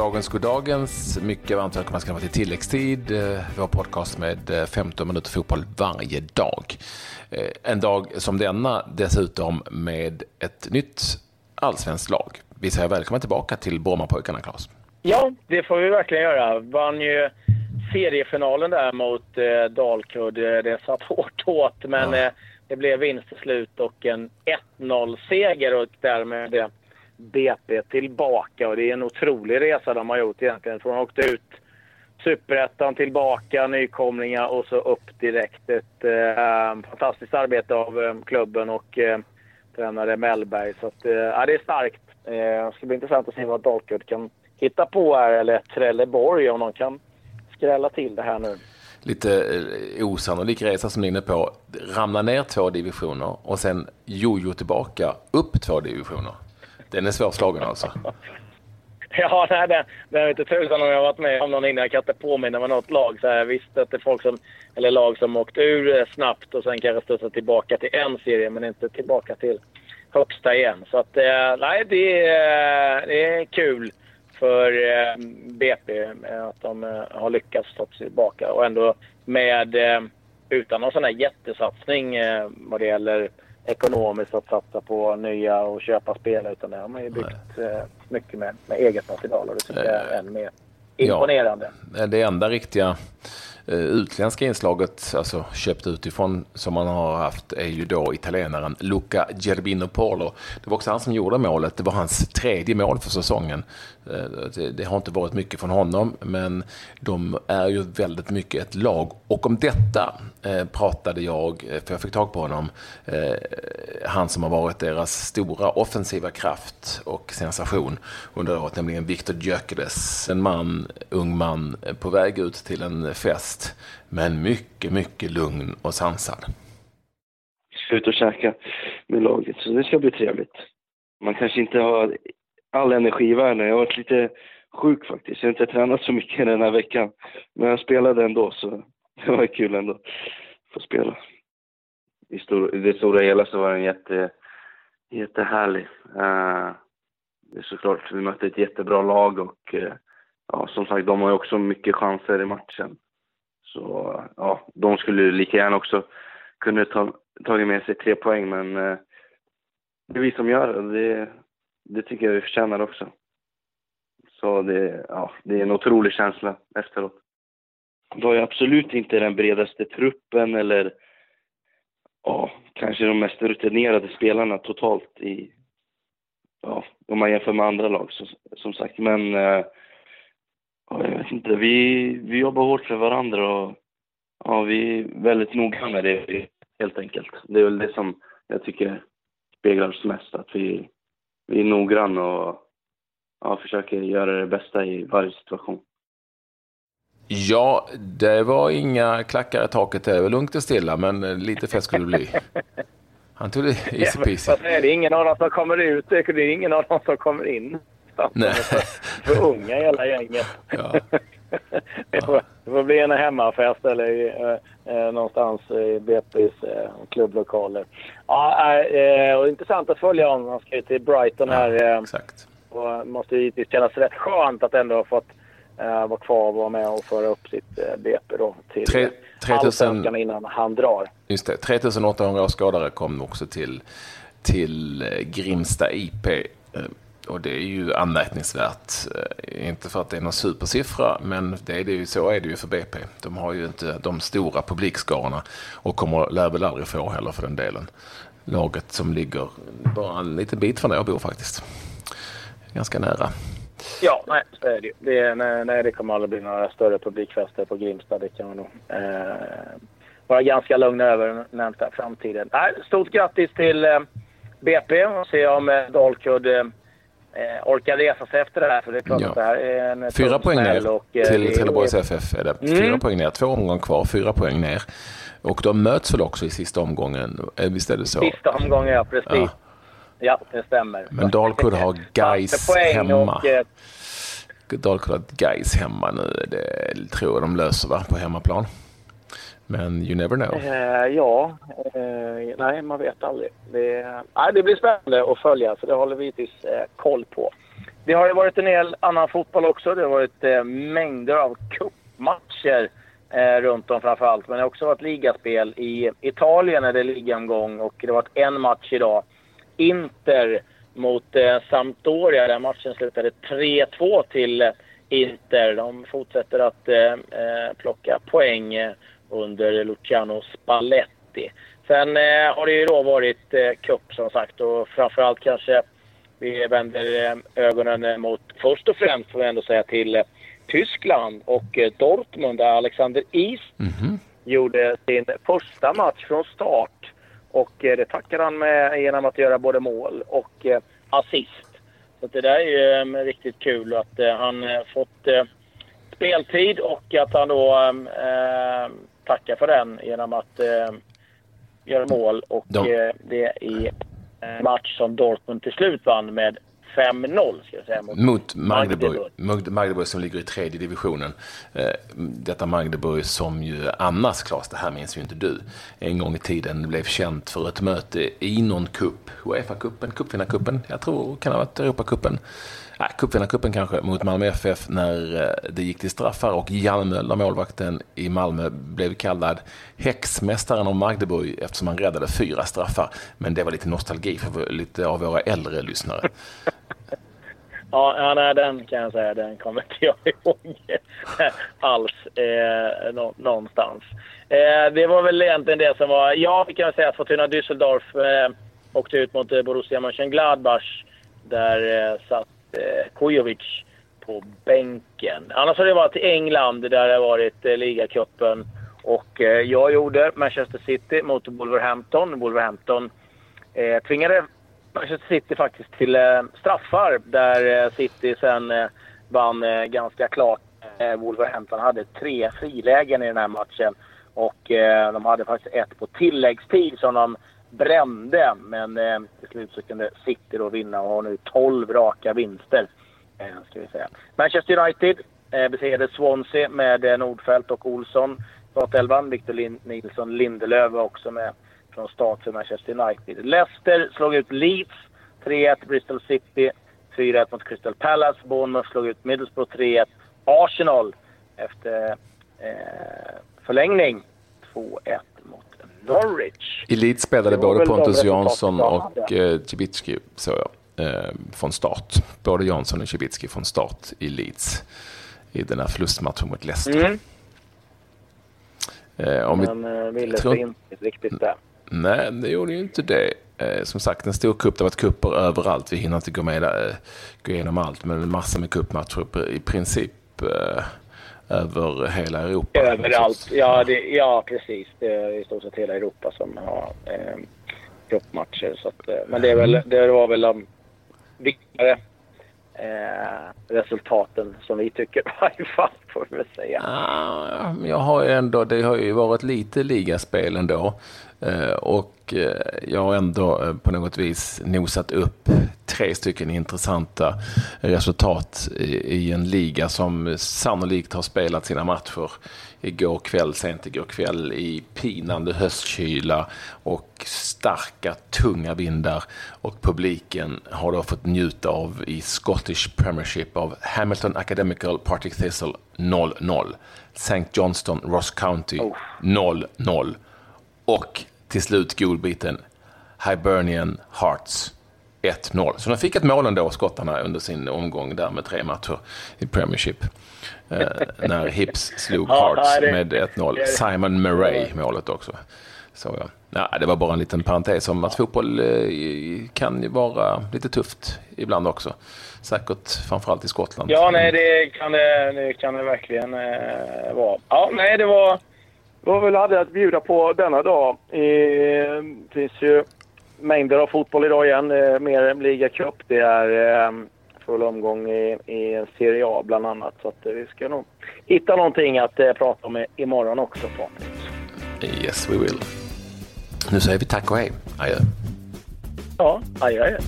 Goddagens, goddagens. Mycket varmt välkomna ska vara till tilläggstid. Eh, vår podcast med 15 eh, minuter fotboll varje dag. Eh, en dag som denna dessutom med ett nytt allsvenskt lag. Vi säger välkomna tillbaka till Brommapojkarna, Claes. Ja, det får vi verkligen göra. Vann ju seriefinalen där mot eh, Dalkurd. Det satt hårt åt, men ja. eh, det blev vinst till slut och en 1-0-seger och därmed BP tillbaka. Och det är en otrolig resa de har gjort egentligen. Från att ha åkt ut Superettan tillbaka, nykomlingar och så upp direkt. Ett eh, fantastiskt arbete av eh, klubben och eh, tränare Mellberg. Så att, eh, det är starkt. Eh, det ska bli intressant att se vad Dalkurd kan hitta på här, eller Trelleborg om de kan skrälla till det här nu. Lite eh, osannolik resa som ni är inne på. Ramla ner två divisioner och sen jojo tillbaka upp två divisioner. Den är svårslagen alltså. Ja, nej, det, det är inte tusan om jag har varit med om någon innan. Jag kan inte påminna mig något lag. Så jag visste att det är folk som, eller lag som åkt ur eh, snabbt och sen kanske studsat tillbaka till en serie men inte tillbaka till högsta igen. Så att, eh, nej, det är, eh, det är kul för BP att de har lyckats ta sig tillbaka och ändå med utan någon sån här jättesatsning vad det gäller ekonomiskt att satsa på nya och köpa spelare utan det. Har man ju byggt eh, mycket med, med eget material och det tycker jag är än mer imponerande. Ja, det enda riktiga Eh, Eh, utländska inslaget, alltså köpt utifrån, som man har haft är ju då italienaren Luca Gerbino Polo. Det var också han som gjorde målet. Det var hans tredje mål för säsongen. Eh, det har inte varit mycket från honom, men de är ju väldigt mycket ett lag. Och om detta eh, pratade jag, för jag fick tag på honom, han som har varit deras stora offensiva kraft och sensation under året, nämligen Viktor Gyökeres. En man, ung man, på väg ut till en fest fest, men mycket, mycket lugn och sansad. Jag ska ut och käka med laget, så det ska bli trevligt. Man kanske inte har all energi i världen. Jag har varit lite sjuk faktiskt. Jag har inte tränat så mycket den här veckan. Men jag spelade ändå, så det var kul ändå att få spela. I, stor, I det stora hela så var den jätte, jättehärlig. Uh, det är såklart, vi mötte ett jättebra lag och uh, ja, som sagt, de har ju också mycket chanser i matchen. Så ja, de skulle lika gärna också kunna ta tagit med sig tre poäng, men eh, det är vi som gör det. det. Det tycker jag vi förtjänar också. Så det, ja, det är en otrolig känsla efteråt. Vi har ju absolut inte den bredaste truppen eller ja, kanske de mest rutinerade spelarna totalt i, ja, om man jämför med andra lag som, som sagt. Men eh, jag vet inte. Vi, vi jobbar hårt för varandra och ja, vi är väldigt noga med det helt enkelt. Det är väl det som jag tycker speglar oss mest. Att vi, vi är noggranna och ja, försöker göra det bästa i varje situation. Ja, det var inga klackar i taket. Det är väl lugnt och stilla, men lite fest skulle det bli. Han tog det easy peasy. Ja, det är ingen av dem som kommer ut. Det är ingen av dem som kommer in Nej. För, för unga hela gänget. Ja. det, får, det får bli en hemmafest eller eh, eh, någonstans i BP's eh, klubblokaler. Ja, eh, och intressant att följa honom. Han ska ju till Brighton här. Eh, exakt. Och måste givetvis kännas rätt skönt att ändå ha fått eh, vara kvar och vara med och föra upp sitt eh, BP då till Tre, 3000, innan han drar. Just det. 3800 skadade kom också till, till eh, Grimsta IP. Och det är ju anmärkningsvärt. Eh, inte för att det är någon supersiffra, men det är det ju, så är det ju för BP. De har ju inte de stora publikskarorna och kommer, lär väl aldrig få heller för den delen. Laget som ligger bara en liten bit från där jag bor faktiskt. Ganska nära. Ja, nej, så är det ju. Det, nej, nej, det kommer aldrig bli några större publikfester på Grimsta. Det kan man nog eh, vara ganska lugn över närmsta framtiden. Nej, stort grattis till eh, BP och se om eh, Dalkurd eh, eh, orkar resa sig efter det här. För det är klart ja. att det här är en Fyra poäng ner och, eh, till Trelleborgs FF är det. Mm. Fyra poäng ner, två omgångar kvar, fyra poäng ner. Och de möts väl också i sista omgången? Eh, visst är det så? Sista omgången, ja precis. Ja, ja det stämmer. Men Dalkurd har Gais hemma. Och, eh, Dalkurd har Gais hemma nu. Det tror jag de löser va, på hemmaplan. Men you never know. Eh, ja, eh, nej man vet aldrig. Det, nej, det blir spännande att följa så det håller vi givetvis eh, koll på. det har ju varit en hel annan fotboll också. Det har varit eh, mängder av cupmatcher eh, runt om framförallt. Men det har också varit ligaspel. I Italien är det ligaomgång och det har varit en match idag. Inter mot eh, Sampdoria. Den matchen slutade 3-2 till eh, Inter. De fortsätter att eh, eh plocka poäng eh, under Luciano Spalletti. Sen eh, har det ju då varit eh, cup som sagt och framförallt kanske vi vänder eh, ögonen mot först och främst får vi ändå säga till eh, Tyskland och eh, Dortmund där Alexander Is mm -hmm. gjorde sin första match från start. Och det tackade han med genom att göra både mål och assist. Så det där är ju riktigt kul att han fått speltid och att han då tackar för den genom att äh, göra mål. Och De... det i Eh, match som Dortmund till slut vann med 5-0 ska jag säga. Mot, mot Magdeburg. Magdeburg. Magdeburg som ligger i tredje divisionen. Eh, detta Magdeburg som ju annars, Claes, det här minns ju inte du, en gång i tiden blev känt för ett möte i någon kupp. Uefa-cupen, cupvinnarcupen, jag tror kan ha varit Europacupen cupvinnarcupen kanske, mot Malmö FF när eh, det gick till straffar och Jan Möller, målvakten i Malmö, blev kallad häxmästaren av Magdeburg eftersom han räddade fyra straffar. Men det var lite nostalgi för lite av våra äldre lyssnare. Ja, nej, den kan jag säga, den kommer inte jag ihåg alls eh, nå någonstans. Eh, det var väl egentligen det som var... Ja, vi kan säga att Fortuna Düsseldorf eh, åkte ut mot eh, Borussia Mönchengladbach. Där eh, satt eh, Kujovic på bänken. Annars har det varit England där det har varit eh, ligacupen. Och eh, jag gjorde Manchester City mot Wolverhampton. Wolverhampton eh, tvingade Manchester City faktiskt till eh, straffar där eh, City sen eh, vann eh, ganska klart. Eh, Wolverhampton hade tre frilägen i den här matchen. Och eh, de hade faktiskt ett på tilläggstid som de brände. Men eh, till slut så kunde City då vinna och har nu 12 raka vinster. Eh, ska vi säga. Manchester United eh, besegrade Swansea med eh, Nordfeldt och Olsson. Startelvan, Victor Lin Nilsson Lindelöf var också med från start för Manchester United. Leicester slog ut Leeds 3-1. Bristol City 4-1 mot Crystal Palace. Bournemouth slog ut Middlesbrough 3-1. Arsenal efter eh, förlängning 2-1 Norwich. I Leeds spelade både Pontus Jansson och eh, Cibicki, så jag, eh, från start. Både Jansson och Cibicki från start i Leeds i den här förlustmatchen mot Leicester. Mm. Eh, om Men vi, eh, ville tror... inte riktigt det. Nej, det gjorde ju inte det. Eh, som sagt, en stor cup. Det har varit kupper överallt. Vi hinner inte gå, med, eh, gå igenom allt, men massor med cupmatcher i princip eh, över hela Europa. Överallt, ja, det, ja precis. Det är i stort sett hela Europa som har eh, cupmatcher. Eh, men det, är väl, det var väl de viktigare eh, resultaten som vi tycker i varje fall, får vi säga. Ah, jag har ändå, det har ju varit lite ligaspel ändå. Eh, och eh, jag har ändå eh, på något vis nosat upp tre stycken intressanta resultat i en liga som sannolikt har spelat sina matcher igår kväll, sent igår kväll i pinande höstkyla och starka tunga vindar och publiken har då fått njuta av i Scottish Premiership av Hamilton Academical Partick Thistle 0-0. St. Johnston Ross County 0-0 och till slut godbiten Hibernian Hearts 1-0. Så de fick ett mål ändå, skottarna, under sin omgång där med tre matcher i Premiership. Eh, när Hips slog Hearts med 1-0. Simon Murray målet också. Så ja. ja. det var bara en liten parentes om att fotboll eh, kan ju vara lite tufft ibland också. Säkert framförallt i Skottland. Ja, nej, det kan det, det, kan det verkligen eh, vara. Ja, nej, det var vad vi hade att bjuda på denna dag. Det finns ju mängder av fotboll idag igen. Mer Liga Cup. Det är eh, full omgång i, i Serie A bland annat. Så att vi ska nog hitta någonting att eh, prata om imorgon också Patrik. Yes, we will. Nu säger vi tack och hej. Adjö. Ja, adjö, adjö.